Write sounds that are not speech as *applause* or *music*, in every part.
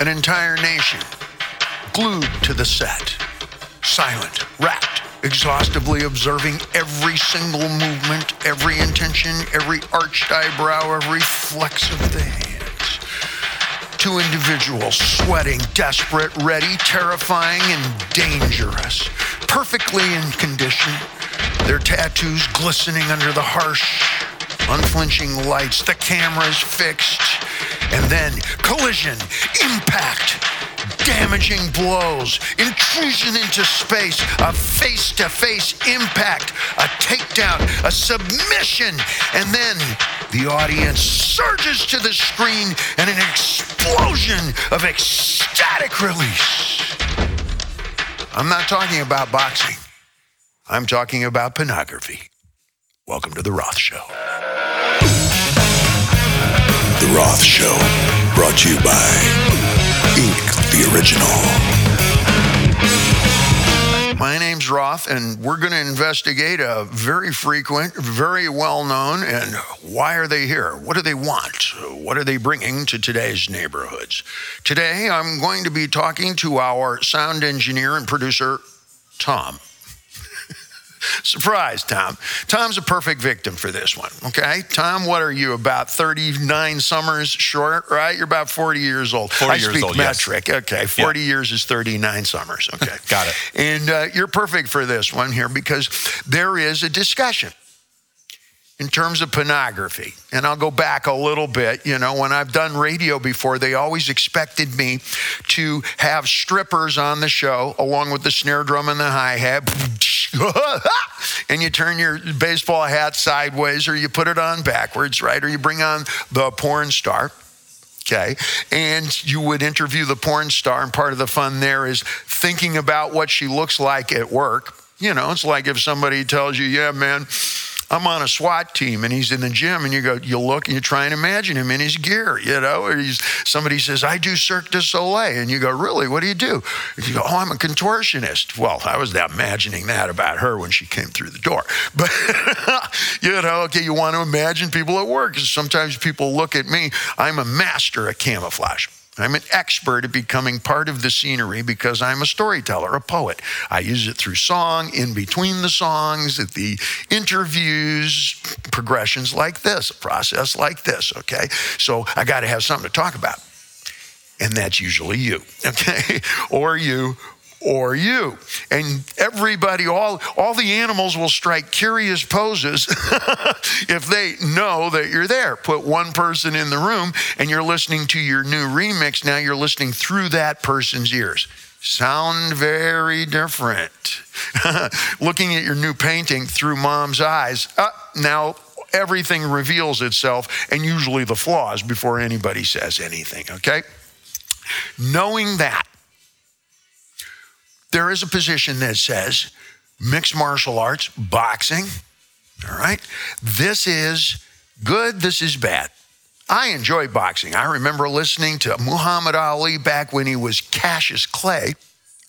An entire nation glued to the set, silent, rapt, exhaustively observing every single movement, every intention, every arched eyebrow, every flex of the hands. Two individuals sweating, desperate, ready, terrifying, and dangerous, perfectly in condition, their tattoos glistening under the harsh, unflinching lights, the cameras fixed, and then collision, impact, damaging blows, intrusion into space, a face to face impact, a takedown, a submission, and then the audience surges to the screen and an explosion of ecstatic release. I'm not talking about boxing, I'm talking about pornography. Welcome to The Roth Show. Roth Show, brought to you by Ink the Original. My name's Roth, and we're going to investigate a very frequent, very well known, and why are they here? What do they want? What are they bringing to today's neighborhoods? Today, I'm going to be talking to our sound engineer and producer, Tom. Surprise, Tom. Tom's a perfect victim for this one, okay? Tom, what are you, about 39 summers short, right? You're about 40 years old. 40 I years speak old, yes. metric. Okay, 40 years is 39 summers, okay? *laughs* Got it. And uh, you're perfect for this one here because there is a discussion in terms of pornography. And I'll go back a little bit. You know, when I've done radio before, they always expected me to have strippers on the show along with the snare drum and the hi hat. *laughs* and you turn your baseball hat sideways or you put it on backwards, right? Or you bring on the porn star. Okay. And you would interview the porn star, and part of the fun there is thinking about what she looks like at work. You know, it's like if somebody tells you, yeah, man, I'm on a SWAT team and he's in the gym, and you go, you look and you try and imagine him in his gear, you know, or somebody says, I do Cirque du Soleil. And you go, really? What do you do? And you go, oh, I'm a contortionist. Well, I was imagining that about her when she came through the door. *laughs* But, you know, okay, you want to imagine people at work. Sometimes people look at me, I'm a master at camouflage. I'm an expert at becoming part of the scenery because I'm a storyteller, a poet. I use it through song, in between the songs, at the interviews, progressions like this, a process like this, okay? So I got to have something to talk about. And that's usually you, *laughs* okay? or you, or you. And everybody, all, all the animals will strike curious poses *laughs* if they know that you're there. Put one person in the room and you're listening to your new remix. Now you're listening through that person's ears. Sound very different. *laughs* Looking at your new painting through mom's eyes. Uh, now everything reveals itself and usually the flaws before anybody says anything, okay? Knowing that, there is a position that says mixed martial arts, boxing, all right? This is good, this is bad. I enjoy boxing. I remember listening to Muhammad Ali back when he was Cassius Clay.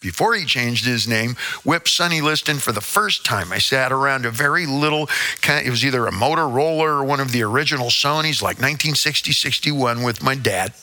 Before he changed his name, whipped Sonny Liston for the first time. I sat around a very little, it was either a Motorola or one of the original Sonys, like 1960, 61, with my dad.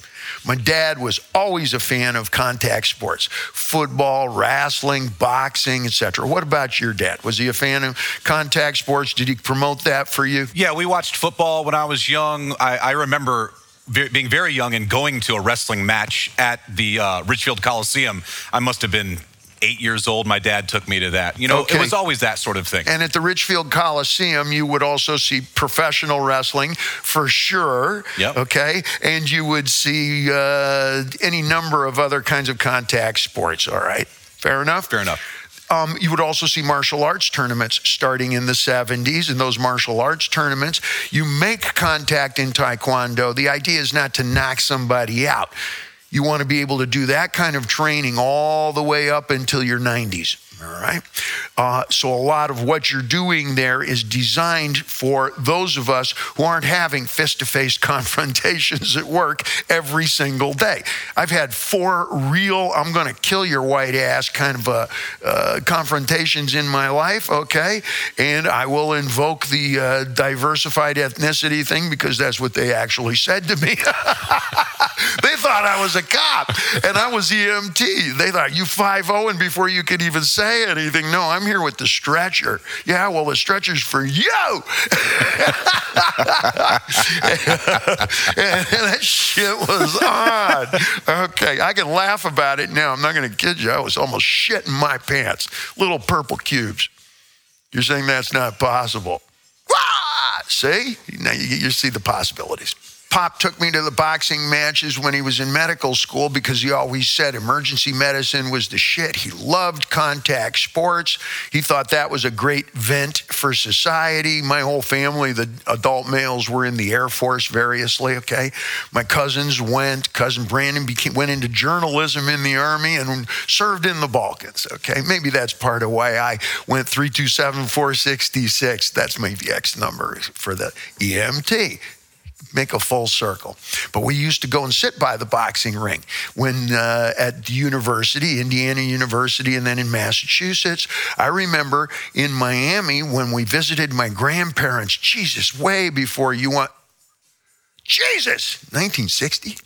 My dad was always a fan of contact sports, football, wrestling, boxing, etc. What about your dad? Was he a fan of contact sports? Did he promote that for you? Yeah, we watched football when I was young. I, I remember ve- being very young and going to a wrestling match at the uh, Richfield Coliseum. I must have been eight years old. My dad took me to that. You know, Okay. it was always that sort of thing. And at the Richfield Coliseum, you would also see professional wrestling for sure. Yep. Okay. And you would see uh, any number of other kinds of contact sports. All right. Fair enough? Fair enough. Um, you would also see martial arts tournaments starting in the 70s. In those martial arts tournaments, you make contact in Taekwondo. The idea is not to knock somebody out. You want to be able to do that kind of training all the way up until your 90s. All right. Uh, so, a lot of what you're doing there is designed for those of us who aren't having face to face confrontations at work every single day. I've had four real, I'm going to kill your white ass kind of uh, uh, confrontations in my life, okay? And I will invoke the uh, diversified ethnicity thing because that's what they actually said to me. *laughs* they thought I was a cop and I was EMT. They thought you 5 and before you could even say anything. No, I'm here with the stretcher. Yeah, well, the stretcher's for you. *laughs* and that shit was on. Okay, I can laugh about it now. I'm not going to kid you. I was almost shitting my pants. Little purple cubes. You're saying that's not possible. Ah! See? Now you, you see the possibilities. Pop took me to the boxing matches when he was in medical school because he always said emergency medicine was the shit. He loved contact sports. He thought that was a great vent for society. My whole family, the adult males, were in the Air Force variously, okay? My cousins went. Cousin Brandon became, went into journalism in the Army and served in the Balkans, okay? Maybe that's part of why I went 327 466. That's my VX number for the EMT make a full circle. But we used to go and sit by the boxing ring when uh, at the university, Indiana University, and then in Massachusetts. I remember in Miami when we visited my grandparents, Jesus, way before you want, Jesus, 1960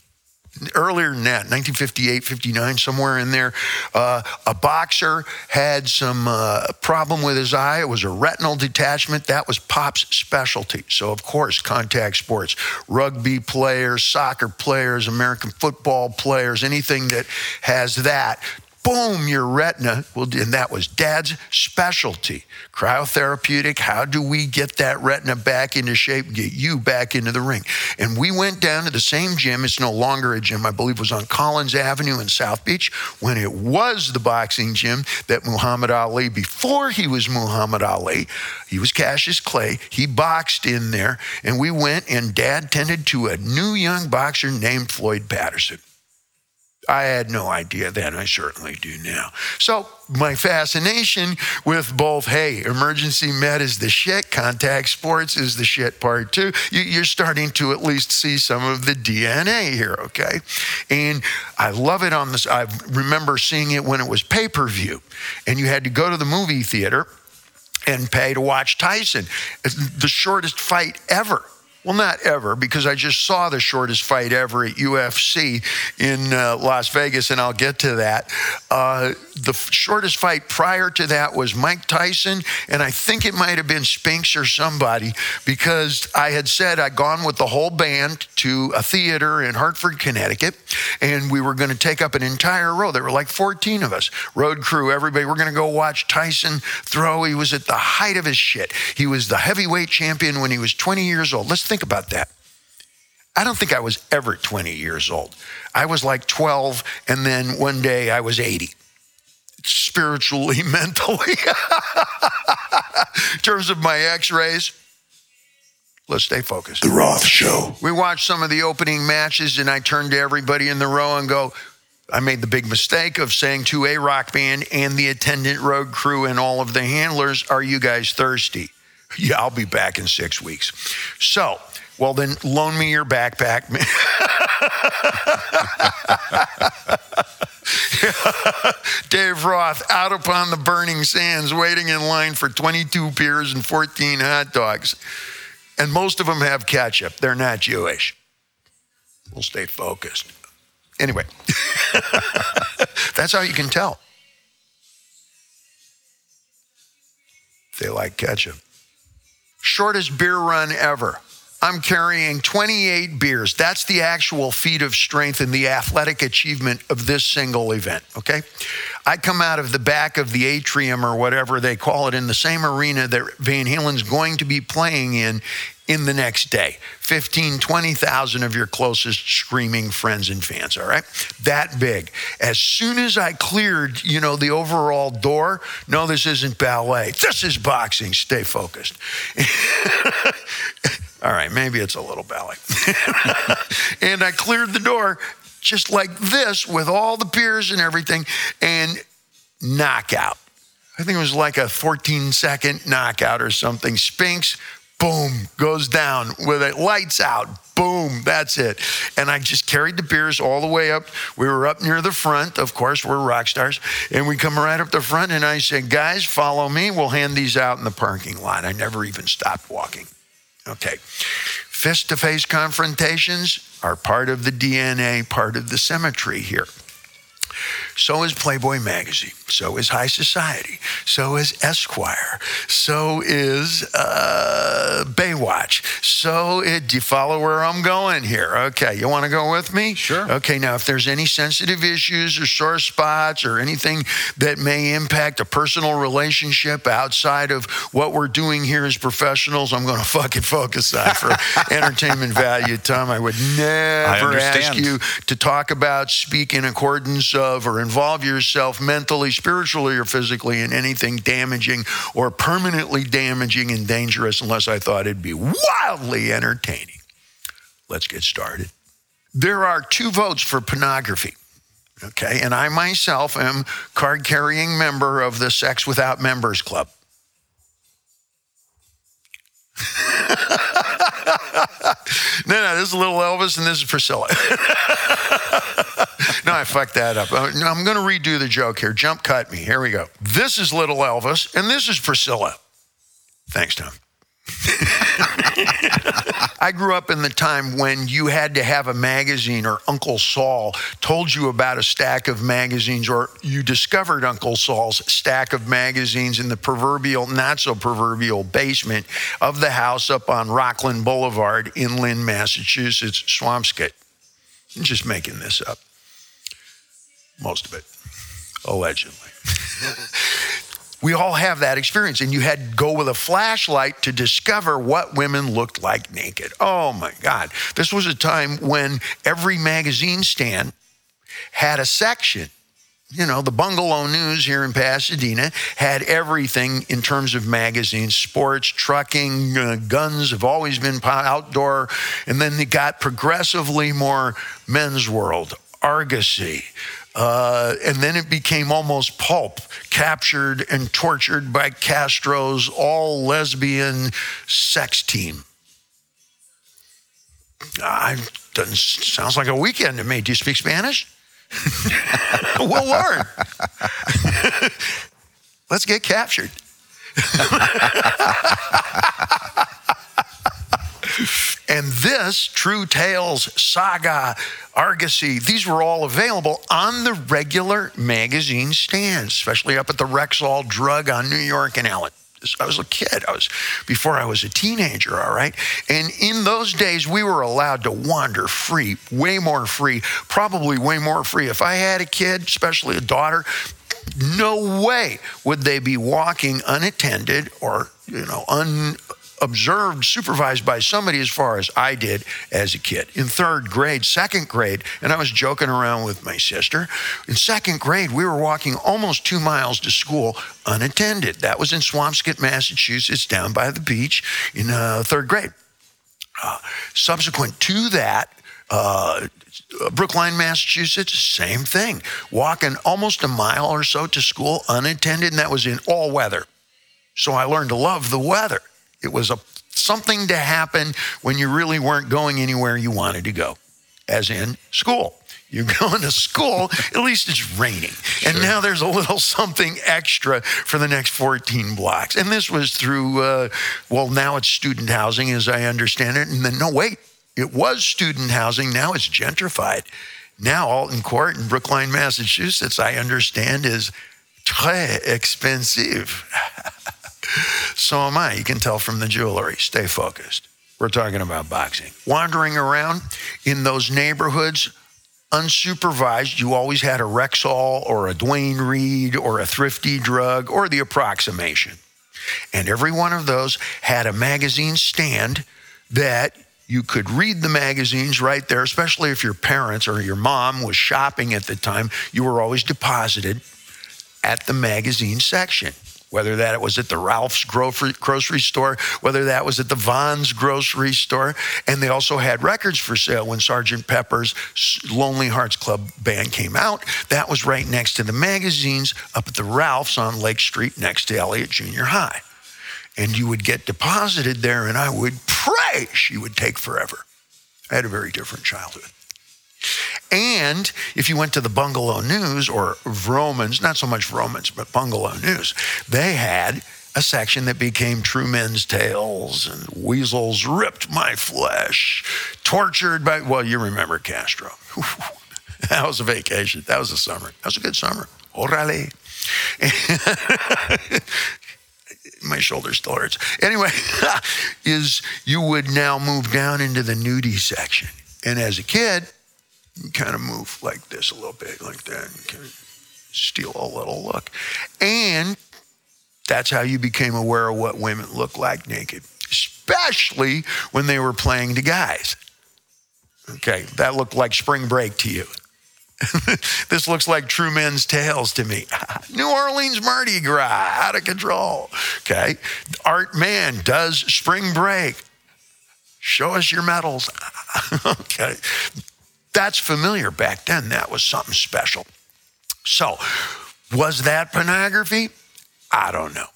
earlier than that, 1958, 59, somewhere in there, uh, a boxer had some uh, problem with his eye. It was a retinal detachment. That was Pop's specialty. So, of course, contact sports, rugby players, soccer players, American football players, anything that has that boom, your retina. Well, and that was dad's specialty. Cryotherapeutic. How do we get that retina back into shape, get you back into the ring? And we went down to the same gym. It's no longer a gym, I believe it was on Collins Avenue in South Beach when it was the boxing gym that Muhammad Ali, before he was Muhammad Ali, he was Cassius Clay. He boxed in there. And we went, and dad tended to a new young boxer named Floyd Patterson. I had no idea then. I certainly do now. So, my fascination with both, hey, emergency med is the shit, contact sports is the shit part two. You're starting to at least see some of the DNA here, okay? And I love it on this. I remember seeing it when it was pay per view, and you had to go to the movie theater and pay to watch Tyson. the shortest fight ever well, not ever, because I just saw the shortest fight ever at UFC in uh, Las Vegas, and I'll get to that. Uh, the f- shortest fight prior to that was Mike Tyson, and I think it might have been Spinks or somebody, because I had said I'd gone with the whole band to a theater in Hartford, Connecticut, and we were going to take up an entire row. There were like 14 of us, road crew, everybody. We're going to go watch Tyson throw. He was at the height of his shit. He was the heavyweight champion when he was 20 years old. Let's think think about that. I don't think I was ever 20 years old. I was like 12, and then one day I was 80 spiritually, *laughs* mentally. In terms of my x rays, let's stay focused. The Roth Show. We watched some of the opening matches, and I turned to everybody in the row and go, I made the big mistake of saying to a rock band and the attendant road crew and all of the handlers, Are you guys thirsty? *laughs* Yeah, I'll be back in six weeks. So, well, then loan me your backpack. *laughs* Dave Roth out upon the burning sands, waiting in line for 22 beers and 14 hot dogs. And most of them have ketchup. They're not Jewish. We'll stay focused. Anyway, *laughs* that's how you can tell. They like ketchup shortest beer run ever. I'm carrying 28 beers. That's the actual feat of strength and the athletic achievement of this single event, okay? I come out of the back of the atrium or whatever they call it in the same arena that Van Halen's going to be playing in in the next day. 15, 20,000 of your closest screaming friends and fans, all right? That big. As soon as I cleared, you know, the overall door, no, this isn't ballet. This is boxing. Stay focused. *laughs* all right, maybe it's a little ballet. *laughs* and I cleared the door just like this with all the beers and everything and knockout. I think it was like a 14 second knockout or something. Spinks boom, goes down with it, lights out, boom, that's it. And I just carried the beers all the way up. We were up near the front, of course, we're rock stars. And we come right up the front, and I said, guys, follow me. We'll hand these out in the parking lot. I never even stopped walking. Okay. Fist to face confrontations are part of the DNA, part of the symmetry here. So is Playboy magazine. So is High Society. So is Esquire. So is uh, Baywatch. So it, do you follow where I'm going here? Okay, you want to go with me? Sure. Okay, now if there's any sensitive issues or sore spots or anything that may impact a personal relationship outside of what we're doing here as professionals, I'm going to fucking focus on for *laughs* entertainment value, Tom. I would never ask you to talk about, speak in accordance of, or involve yourself mentally, spiritually, or physically in anything damaging or permanently damaging and dangerous unless I thought it'd be wildly entertaining. Let's get started. There are two votes for pornography. Okay, and I myself am card carrying member of the Sex Without Members Club. *laughs* *laughs* no, no, this is little Elvis and this is Priscilla. *laughs* no, I fucked that up. Uh, I'm going to redo the joke here. Jump cut me. Here we go. This is little Elvis and this is Priscilla. Thanks, Tom. *laughs* *laughs* I grew up in the time when you had to have a magazine, or Uncle Saul told you about a stack of magazines, or you discovered Uncle Saul's stack of magazines in the proverbial, not so proverbial basement of the house up on Rockland Boulevard in Lynn, Massachusetts, Swampscott. I'm just making this up. Most of it, allegedly. *laughs* We all have that experience, and you had to go with a flashlight to discover what women looked like naked. Oh my God. This was a time when every magazine stand had a section. You know, the Bungalow News here in Pasadena had everything in terms of magazines, sports, trucking, uh, guns have always been outdoor. And then they got progressively more men's world, Argosy. Uh, and then it became almost pulp, captured and tortured by Castro's all lesbian sex team. I doesn't sounds like a weekend to me. Do you speak Spanish? *laughs* we'll learn. *laughs* Let's get captured. *laughs* *laughs* And this, True Tales, Saga, Argosy, these were all available on the regular magazine stands, especially up at the Rexall Drug on New York and Allen. I was a kid. I was before I was a teenager, all right? And in those days, we were allowed to wander free, way more free, probably way more free. If I had a kid, especially a daughter, no way would they be walking unattended or, you know, unobserved, supervised by somebody as far as I did as a kid. In third grade, second grade, and I was joking around with my sister. In second grade, we were walking almost two miles to school unattended. That was in Swampscott, Massachusetts, down by the beach in uh, third grade. Uh, subsequent to that, uh, Brookline, Massachusetts, same thing. Walking almost a mile or so to school unattended, and that was in all weather. So I learned to love the weather. It was a something to happen when you really weren't going anywhere you wanted to go, as in school. You're going *laughs* to school, at least it's raining. And now there's a little *laughs* something extra for the next 14 blocks. And this was through, uh, well, now it's student housing, as I understand it. And then, no, wait, it was student housing. Now it's gentrified. Now, Alton Court in Brookline, Massachusetts, I understand, is très *laughs* expensive. So am I. You can tell from the jewelry. Stay focused. We're talking about boxing. Wandering around in those neighborhoods, unsupervised, you always had a Rexall or a Duane Reade or a Thrifty Drug or the approximation. And every one of those had a magazine stand that you could read the magazines right there, especially if your parents or your mom was shopping at the time. You were always deposited at the magazine section, whether that was at the Ralph's grocery, store, whether that was at the Vons grocery store. And they also had records for sale when Sergeant Pepper's Lonely Hearts Club band came out. That was right next to the magazines up at the Ralph's on Lake Street next to Elliott Junior High. And you would get deposited there, and I would pray she would take forever. I had a very different childhood. And if you went to the Bungalow News or Romans, not so much Romans, but Bungalow News, they had a section that became True Men's Tales and Weasels ripped my flesh, tortured by, well, you remember Castro. *laughs* that was a vacation. That was a summer. That was a good summer. Orale. *laughs* my shoulder still hurts. Anyway, *laughs* is you would now move down into the nudie section. And as a kid, you kind of move like this a little bit, like that, and kind of steal a little look. And that's how you became aware of what women look like naked, especially when they were playing to guys. Okay, that looked like spring break to you. *laughs* this looks like True Men's Tales to me. *laughs* New Orleans Mardi Gras, out of control. Okay, Art Man does spring break. Show us your medals. *laughs* okay, that's familiar back then. That was something special. So, was that pornography? I don't know.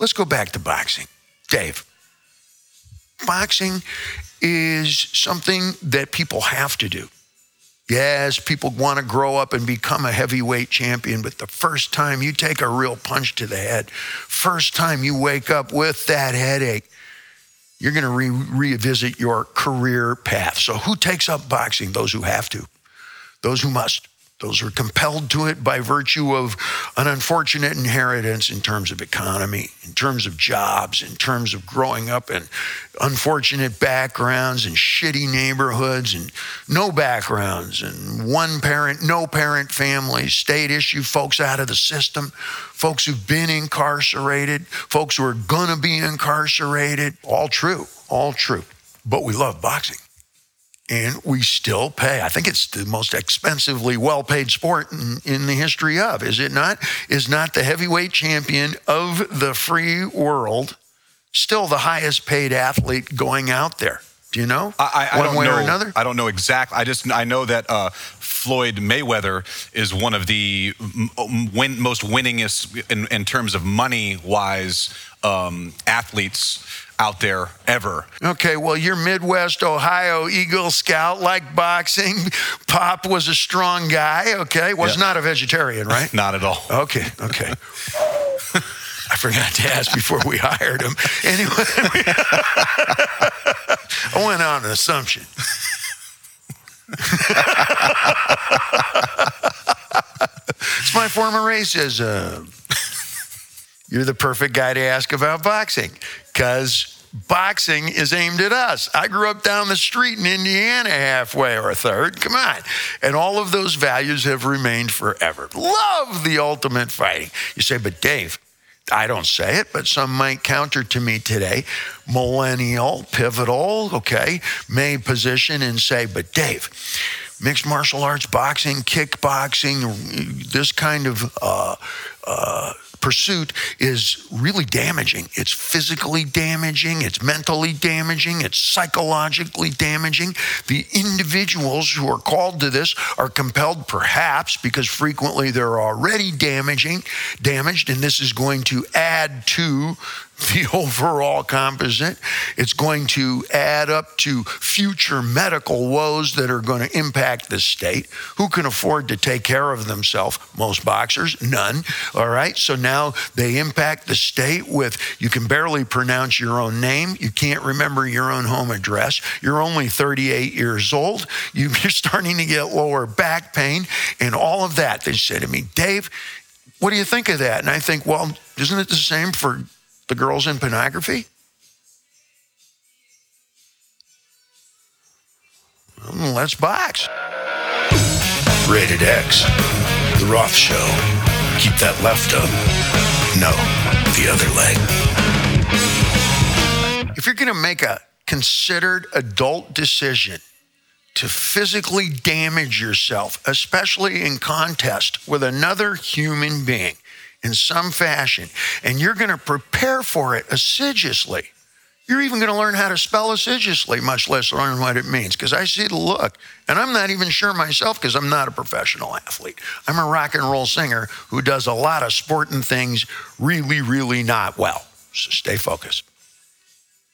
Let's go back to boxing. Dave, boxing is something that people have to do. Yes, people want to grow up and become a heavyweight champion, but the first time you take a real punch to the head, first time you wake up with that headache, you're going to re- revisit your career path. So, who takes up boxing? Those who have to, those who must. Those are compelled to it by virtue of an unfortunate inheritance in terms of economy, in terms of jobs, in terms of growing up in unfortunate backgrounds and shitty neighborhoods and no backgrounds and one parent, no parent families, state issue folks out of the system, folks who've been incarcerated, folks who are going to be incarcerated. All true, all true. But we love boxing and we still pay. I think it's the most expensively well paid sport in, in, the history of, is it not? Is not the heavyweight champion of the free world still the highest paid athlete going out there? Do you know? I, I, One way know, or another? I don't know exactly. I just I know that uh, Floyd Mayweather is one of the win, most winningest in, in terms of money wise um, athletes out there ever. Okay, well, you're Midwest Ohio Eagle Scout, like boxing. *laughs* Pop was a strong guy, okay? Was not a vegetarian, *laughs* right? not at all. Okay, okay. *laughs* I forgot to ask before we hired him. Anyway, I went on an assumption. it's my form of racism. You're the perfect guy to ask about boxing because boxing is aimed at us. I grew up down the street in Indiana halfway or a third. Come on. And all of those values have remained forever. Love the ultimate fighting. You say, but Dave, I don't say it, but some might counter to me today. Millennial, pivotal, okay, may position and say, but Dave, mixed martial arts, boxing, kickboxing, this kind of uh, uh, pursuit is really damaging. It's physically damaging, it's mentally damaging, it's psychologically damaging. The individuals who are called to this are compelled, perhaps, because frequently they're already damaging, damaged, and this is going to add to the *laughs* overall composite. It's going to add up to future medical woes that are going to impact the state. Who can afford to take care of themselves? Most boxers, none. All right. So now they impact the state with you can barely pronounce your own name. You can't remember your own home address. You're only 38 years old. *laughs* You're starting to get lower back pain and all of that. They say to me, Dave, what do you think of that? And I think, well, isn't it the same for the girls in pornography? Well, let's box. Rated X. The Roth Show. Keep that left up. No, the other leg. If you're going to make a considered adult decision to physically damage yourself, especially in contest with another human being, in some fashion, and you're going to prepare for it assiduously. You're even going to learn how to spell assiduously, much less learn what it means, because I see the look. And I'm not even sure myself because I'm not a professional athlete. I'm a rock and roll singer who does a lot of sporting things really, really not well. So stay focused.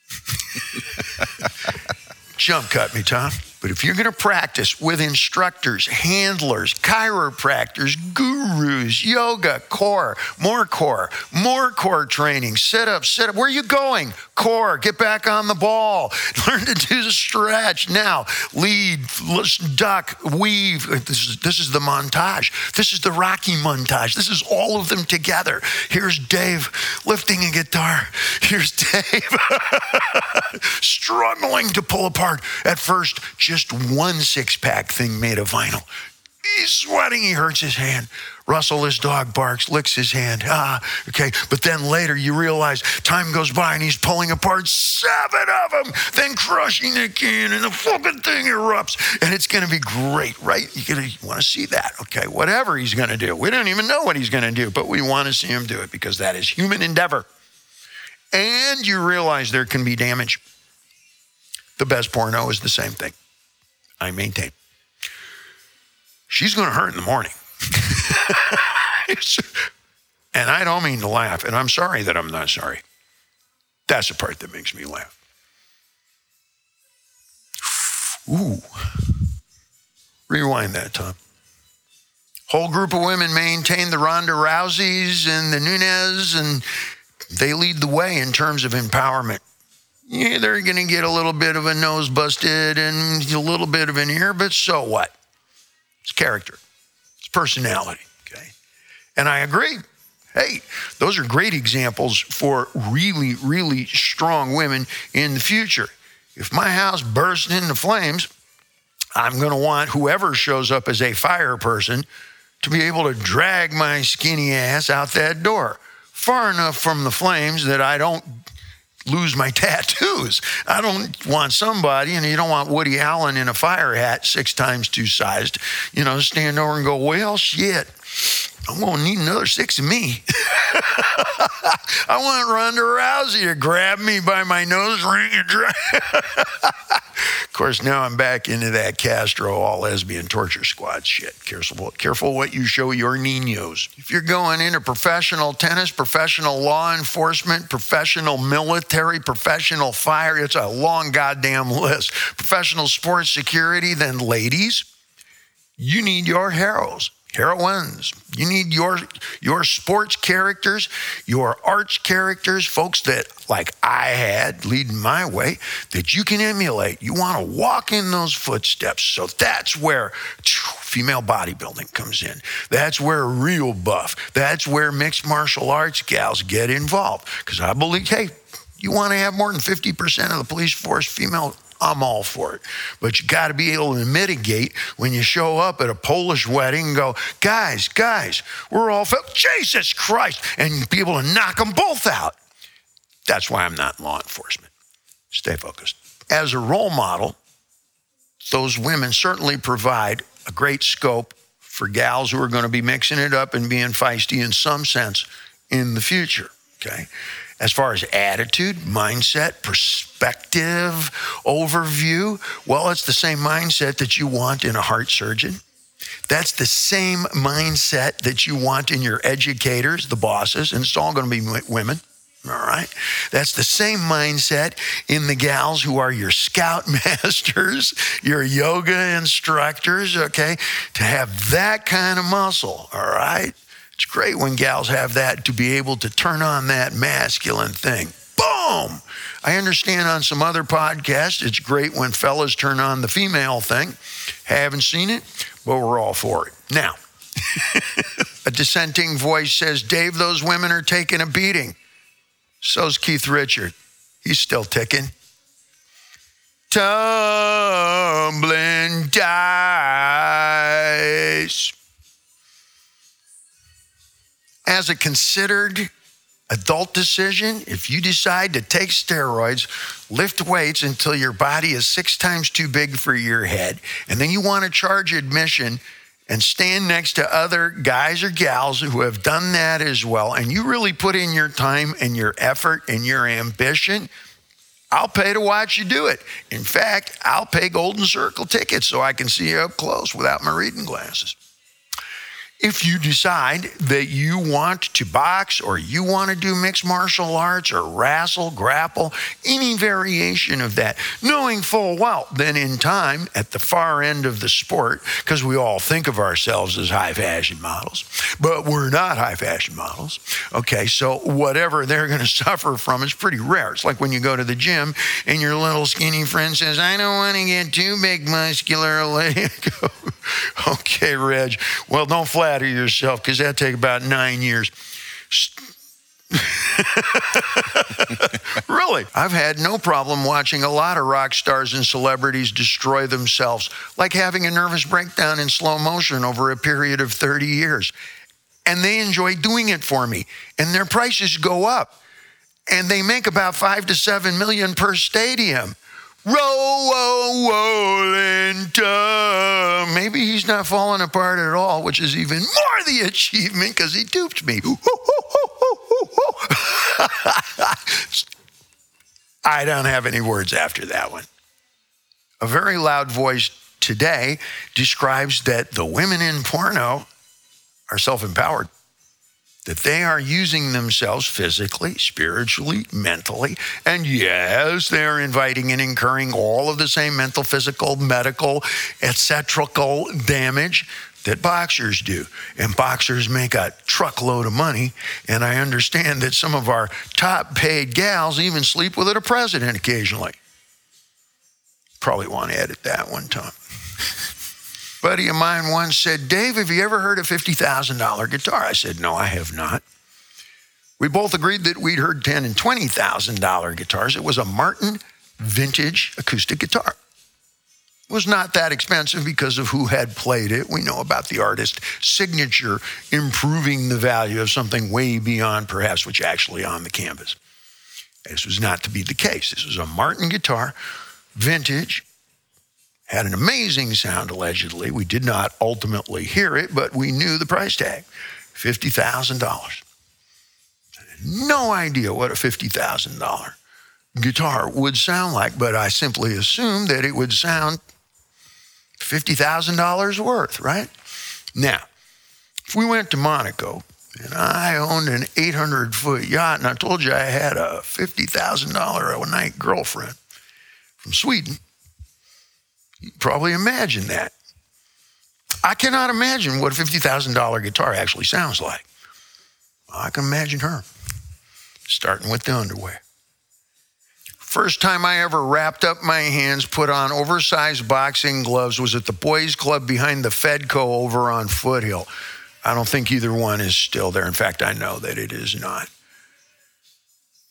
*laughs* Jump cut me, Tom. But if you're going to practice with instructors, handlers, chiropractors, gurus, yoga, core, more core, more core training, sit up, sit up. Where are you going? Core, get back on the ball. *laughs* Learn to do the stretch. Now, lead, duck, weave. This is, this is the montage. This is the Rocky montage. This is all of them together. Here's Dave lifting a guitar. Here's *laughs* Dave *laughs* struggling to pull apart at first just one six pack thing made of vinyl. He's sweating, he hurts his hand. Russell, his dog, barks, licks his hand. Ah, okay. But then later you realize time goes by and he's pulling apart seven of them, then crushing the can, and the fucking thing erupts. And it's going to be great, right? You're going to want to see that, okay? Whatever he's going to do. We don't even know what he's going to do, but we want to see him do it because that is human endeavor. And you realize there can be damage. The best porno is the same thing. I maintain. She's going to hurt in the morning. *laughs* and I don't mean to laugh, and I'm sorry that I'm not sorry. That's the part that makes me laugh. Ooh. Rewind that, Tom. Whole group of women maintain the Ronda Rouseys and the Nunes, and they lead the way in terms of empowerment. Yeah, they're going to get a little bit of a nose busted and a little bit of an ear, but so what? It's character, it's personality. Okay. And I agree. Hey, those are great examples for really, really strong women in the future. If my house bursts into flames, I'm going to want whoever shows up as a fire person to be able to drag my skinny ass out that door far enough from the flames that I don't lose my *laughs* tattoos. I don't want somebody, and you don't want Woody Allen in a fire hat six times two sized, you know, stand over and go, well, shit. I'm gonna need another six of me. *laughs* I want Ronda Rousey to grab me by my nose ring and drag. *laughs* of course, now I'm back into that Castro all lesbian torture squad shit. Careful, careful what you show your ninos. If you're going into professional tennis, professional law enforcement, professional military, professional fire, it's a long goddamn list. Professional sports security, then ladies, you need your heroes heroines. You need your your sports characters, your arts characters, folks that like I had leading my way that you can emulate. You want to walk in those footsteps. So that's where female bodybuilding comes in. That's where real buff. That's where mixed martial arts gals get involved because I believe hey, you want to have more than 50% of the police force female I'm all for it. But you got to be able to mitigate when you show up at a Polish wedding and go, guys, guys, we're all, Jesus Christ, and be able to knock them both out. That's why I'm not in law enforcement. Stay focused. As a role model, those women certainly provide a great scope for gals who are going to be mixing it up and being feisty in some sense in the future. Okay. As far as attitude, mindset, perspective, overview, well, it's the same mindset that you want in a heart surgeon. That's the same mindset that you want in your educators, the bosses, and it's all going to be women. All right. That's the same mindset in the gals who are your *laughs* scout masters, your yoga instructors, okay? To have that kind of muscle, all right? It's great when gals have that to be able to turn on that masculine thing. Boom! I understand on some other podcasts, it's great when fellas turn on the female thing. Haven't seen it, but we're all for it. Now, *laughs* a dissenting voice says, Dave, those women are taking a beating. So's Keith Richard. He's still ticking. Tumbling dice as a considered adult decision, if you decide to take steroids, lift weights until your body is six times too big for your head, and then you want to charge admission and stand next to other guys or gals who have done that as well, and you really put in your time and your effort and your ambition, I'll pay to watch you do it. In fact, I'll pay Golden Circle tickets so I can see you up close without my reading glasses. If you decide that you want to box or you want to do mixed martial arts or wrestle, grapple, any variation of that, knowing full well that in time at the far end of the sport, because we all think of ourselves as high fashion models, but we're not high fashion models. Okay, so whatever they're going *laughs* to suffer from is pretty rare. It's like when you go to the gym and your little skinny friend says, I don't want to get too big muscular. *laughs* *laughs* okay, Reg. Well, don't flatter yourself because that'd take about nine years. *laughs* really, I've had no problem watching a lot of rock stars and celebrities destroy themselves, like having a nervous breakdown in slow motion over a period of 30 years. And they enjoy doing it for me, and their prices go up. And they make about five to seven million per stadium. Roll, rolling tub. Maybe he's not falling apart at all, which is even more the achievement because he duped me. *laughs* I don't have any words after that one. A very loud voice today describes that the women in porno are self empowered that they are using themselves physically, spiritually, mentally. And yes, they're inviting and incurring all of the same mental, physical, medical, etc. damage that boxers do. And boxers make a truckload of money. And I understand that some of our top paid gals even sleep with a president occasionally. Probably want to edit that one time buddy of mine once said, Dave, have you ever heard a $50,000 guitar? I said, No, I have not. We both agreed that we'd heard ten and twenty thousand dollar guitars. It was a Martin vintage acoustic guitar. It was not that expensive because of who had played it. We know about the artist signature improving the value of something way beyond perhaps what's actually on the canvas. This was not to be the case. This was a Martin guitar, vintage, had an amazing sound, allegedly. We did not ultimately hear it, but we knew the price tag $50,000. No idea what a $50,000 guitar would sound like, but I simply assumed that it would sound $50,000 worth, right? Now, if we went to Monaco and I owned an 800 foot yacht and I told you I had a $50,000 a night girlfriend from Sweden, probably imagine that. I cannot imagine what a $50,000 guitar actually sounds like. I can imagine her, starting with the underwear. First time I ever wrapped up my hands, put on oversized boxing gloves, was at the boys' club behind the Fedco over on Foothill. I don't think either one is still there. In fact, I know that it is not.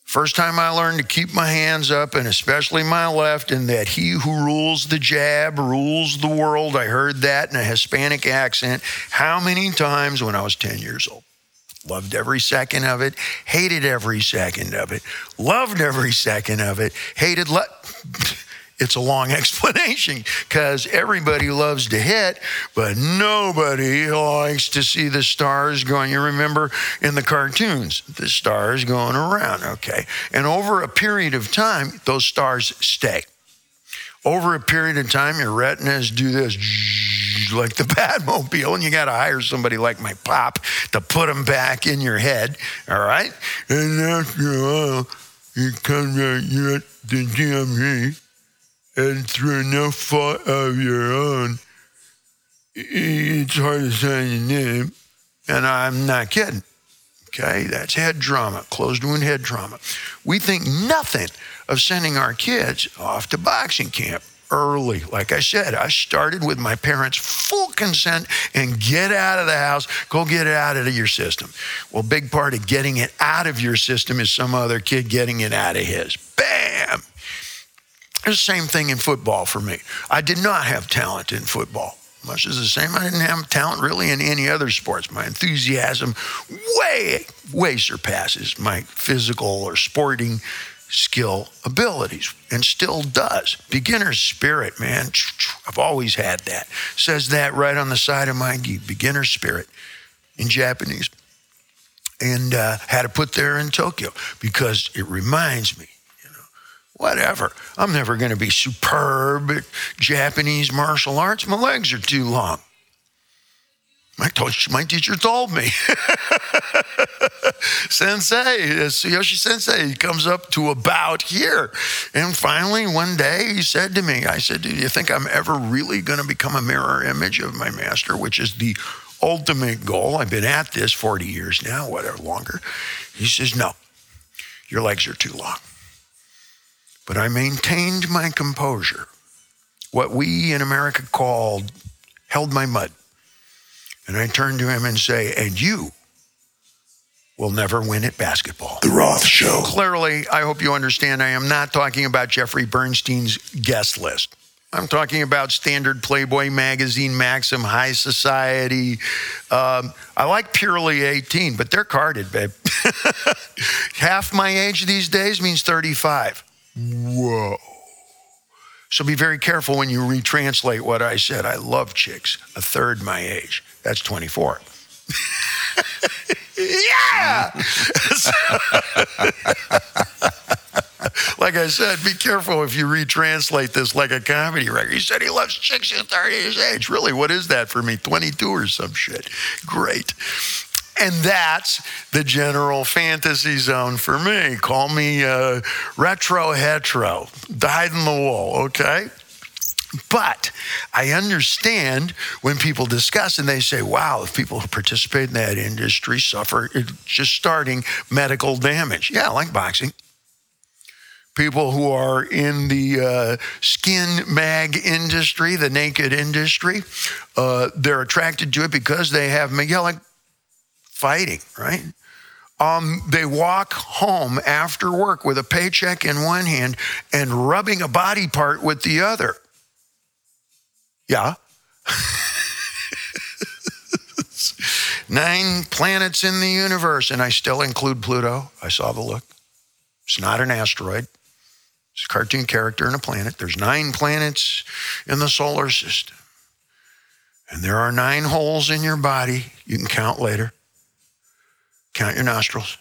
First time I learned to keep my hands up, and especially my left, and that he who rules the jab rules the world. I heard that in a Hispanic accent how many times when I was 10 years old? Loved every second of it, hated every second of it, loved every second of it, hated. Le- *laughs* it's a long *laughs* explanation because everybody loves to hit, but nobody likes to see the stars going. You remember in the cartoons, the stars going around, okay? And over a period of time, those stars stay. Over a period of time, your retinas do this *laughs* like the *laughs* Batmobile, and you got to hire somebody like my pop to put them back in your head, all right? And after a while, you come back, you at the DMV and through no fault of your own, it's hard to say your name. And I'm not kidding. Okay, that's head trauma, closed wound head trauma. We think nothing of sending our kids off to boxing camp early. Like I said, I started with my parents' full consent and get out of the house, go get it out of your system. Well, big part of getting it out of your system is some other kid getting it out of his. Bam! It's the same thing in football for me. I did not have talent in football. Much is the same, I didn't have talent really in any other sports. My enthusiasm way, way surpasses my physical or sporting skill abilities and still does. Beginner's spirit, man. I've always had that. Says that right on the side of my gi, beginner spirit in Japanese. And uh, had to put there in Tokyo because it reminds me whatever. I'm never going to be superb at Japanese martial arts. My legs are too long. My, coach, my teacher told me. *laughs* sensei, uh, Yoshi Sensei, he comes up to about here. And finally, one day, he said to me, I said, Do you think I'm ever really going to become a mirror image of my master, which is the ultimate goal? I've been at this 40 years now, whatever, longer. He says, No, your legs are too long. But I maintained my composure, what we in America called held my mud. And I turned to him and say, And you will never win at basketball. The Roth Show. Clearly, I hope you understand, I am not talking about Jeffrey Bernstein's guest list. I'm talking about standard Playboy magazine, Maxim, High Society. Um, I like Purely 18, but they're carded, babe. *laughs* Half my age these days means 35. Whoa. So be very careful when you retranslate what I said. I love chicks, a third my age. That's 24. *laughs* yeah! *laughs* like I said, be careful if you retranslate this like a comedy record. He said he loves chicks at 30 years age. Really, what is that for me? 22 or some shit. Great. And that's the general fantasy zone for me. Call me uh, retro hetero, dyed in the wool, okay? But I understand when people discuss and they say, wow, if people who participate in that industry suffer just starting medical damage. Yeah, like boxing. People who are in the uh, skin mag industry, the naked industry, uh, they're attracted to it because they have, yeah, like fighting, right? Um, they walk home after work with a paycheck in one hand and rubbing a body part with the other. Yeah. *laughs* Nine planets in the universe, and I still include Pluto. I saw the look. It's not an asteroid, it's a cartoon character and a planet. There's nine planets in the solar system. And there are nine holes in your body. You can count later. Count your nostrils.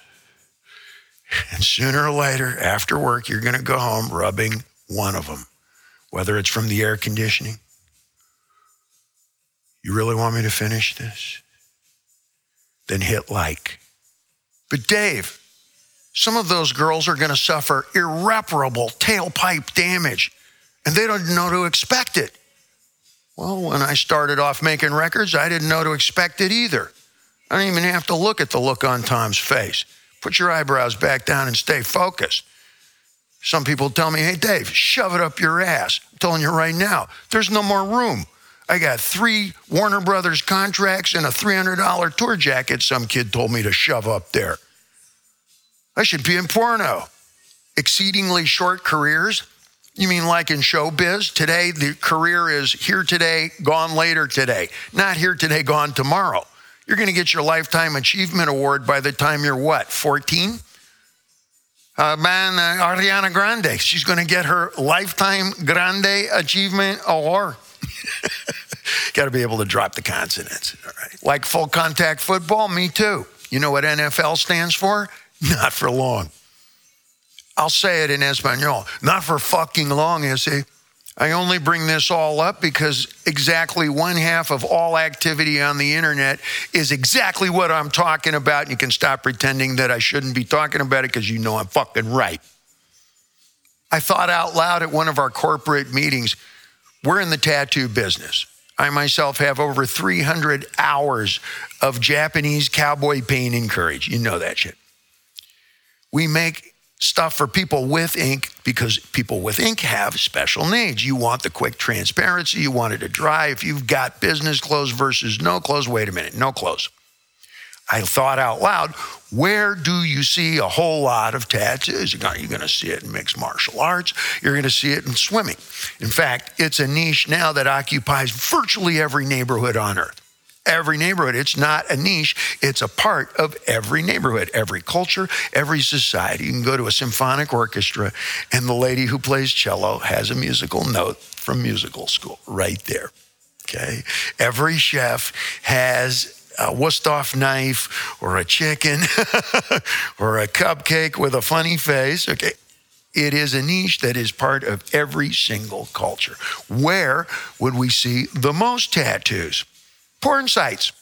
And sooner or later, after work, you're going to go home rubbing one of them, whether it's from the air conditioning, you really want me to finish this? Then hit like. But Dave, some of those girls are going to suffer irreparable tailpipe damage, and they don't know to expect it. Well, when I started off making records, I didn't know to expect it either. I don't even have to look at the look on Tom's face. Put your eyebrows back down and stay focused. Some people tell me, hey, Dave, shove it up your ass. I'm telling you right now, there's no more room. I got three Warner Brothers contracts and a $300 tour jacket some kid told me to shove up there. I should be in porno. Exceedingly short careers. You mean like in showbiz? Today, the career is here today, gone later today. Not here today, gone tomorrow. You're going to get your Lifetime Achievement Award by the time you're what, 14? Uh, man, uh, Ariana Grande, she's going to get her Lifetime Grande Achievement Award. *laughs* Got to be able to drop the consonants. All right. Like full contact football, me too. You know what NFL stands for? Not for long. I'll say it in Espanol. Not for fucking long, is it? I only bring this all up because exactly one half of all activity on the internet is exactly what I'm talking about. You can stop pretending that I shouldn't be talking about it because you know I'm fucking right. I thought out loud at one of our corporate meetings we're in the tattoo business. I myself have over 300 hours of Japanese cowboy pain and courage. You know that shit. We make stuff for people with ink because people with ink have special needs. You want the quick transparency, you want it to dry. If you've got business clothes versus no clothes, wait a minute, no clothes. I thought out loud, where do you see a whole lot of tattoos? You're going to see it in mixed martial arts. You're going to see it in swimming. In fact, it's a niche now that occupies virtually every neighborhood on earth. Every neighborhood. It's not a niche, it's a part of every neighborhood, every culture, every society. You can go to a symphonic orchestra, and the lady who plays cello has a musical note from musical school right there. Okay. Every chef has a Wusthof knife or a chicken *laughs* or a cupcake with a funny face. Okay. It is a niche that is part of every single culture. Where would we see the most tattoos? Porn sites.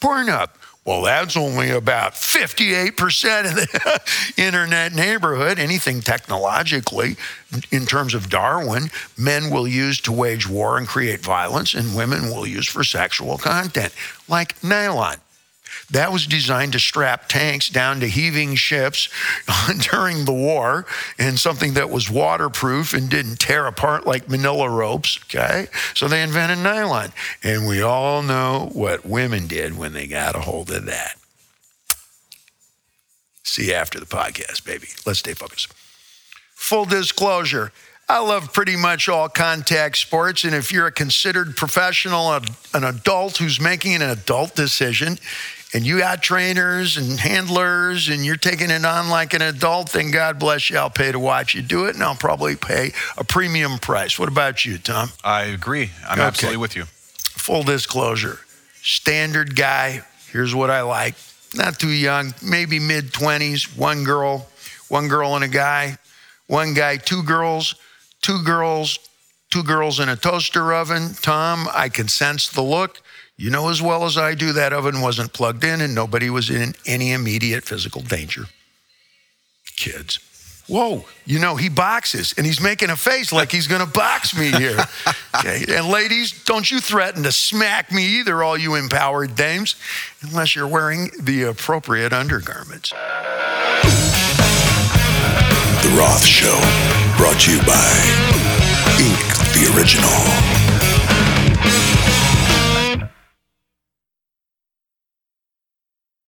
Pornhub. Well, that's only about 58% of the *laughs* internet neighborhood. Anything technologically, in terms of Darwin, men will use to wage war and create violence, and women will use for sexual content, like nylon. That was designed to strap tanks down to heaving ships *laughs* during the war and something that was waterproof and didn't tear apart like manila ropes. Okay. So they invented nylon. And we all know what women did when they got a hold of that. See you after the podcast, baby. Let's stay focused. Full disclosure. I love pretty much all contact sports. And if you're a considered professional, an adult who's making an adult decision, and you got trainers and handlers and you're taking it on like an adult, then God bless you. I'll pay to watch you do it and I'll probably pay a premium price. What about you, Tom? I agree. I'm okay. absolutely with you. Full disclosure standard guy. Here's what I like. Not too young, maybe mid 20s, one girl, one girl and a guy, one guy, two girls, two girls, two girls in a toaster oven. Tom, I can sense the look. You know as well as I do that oven wasn't plugged in and nobody was in any immediate physical danger. Kids. Whoa, you know, he boxes and he's making a face like he's going to box me here. *laughs* Okay. And ladies, don't you threaten to smack me either, all you empowered dames, unless you're wearing the appropriate undergarments. The Roth Show, brought to you by Ink the Original.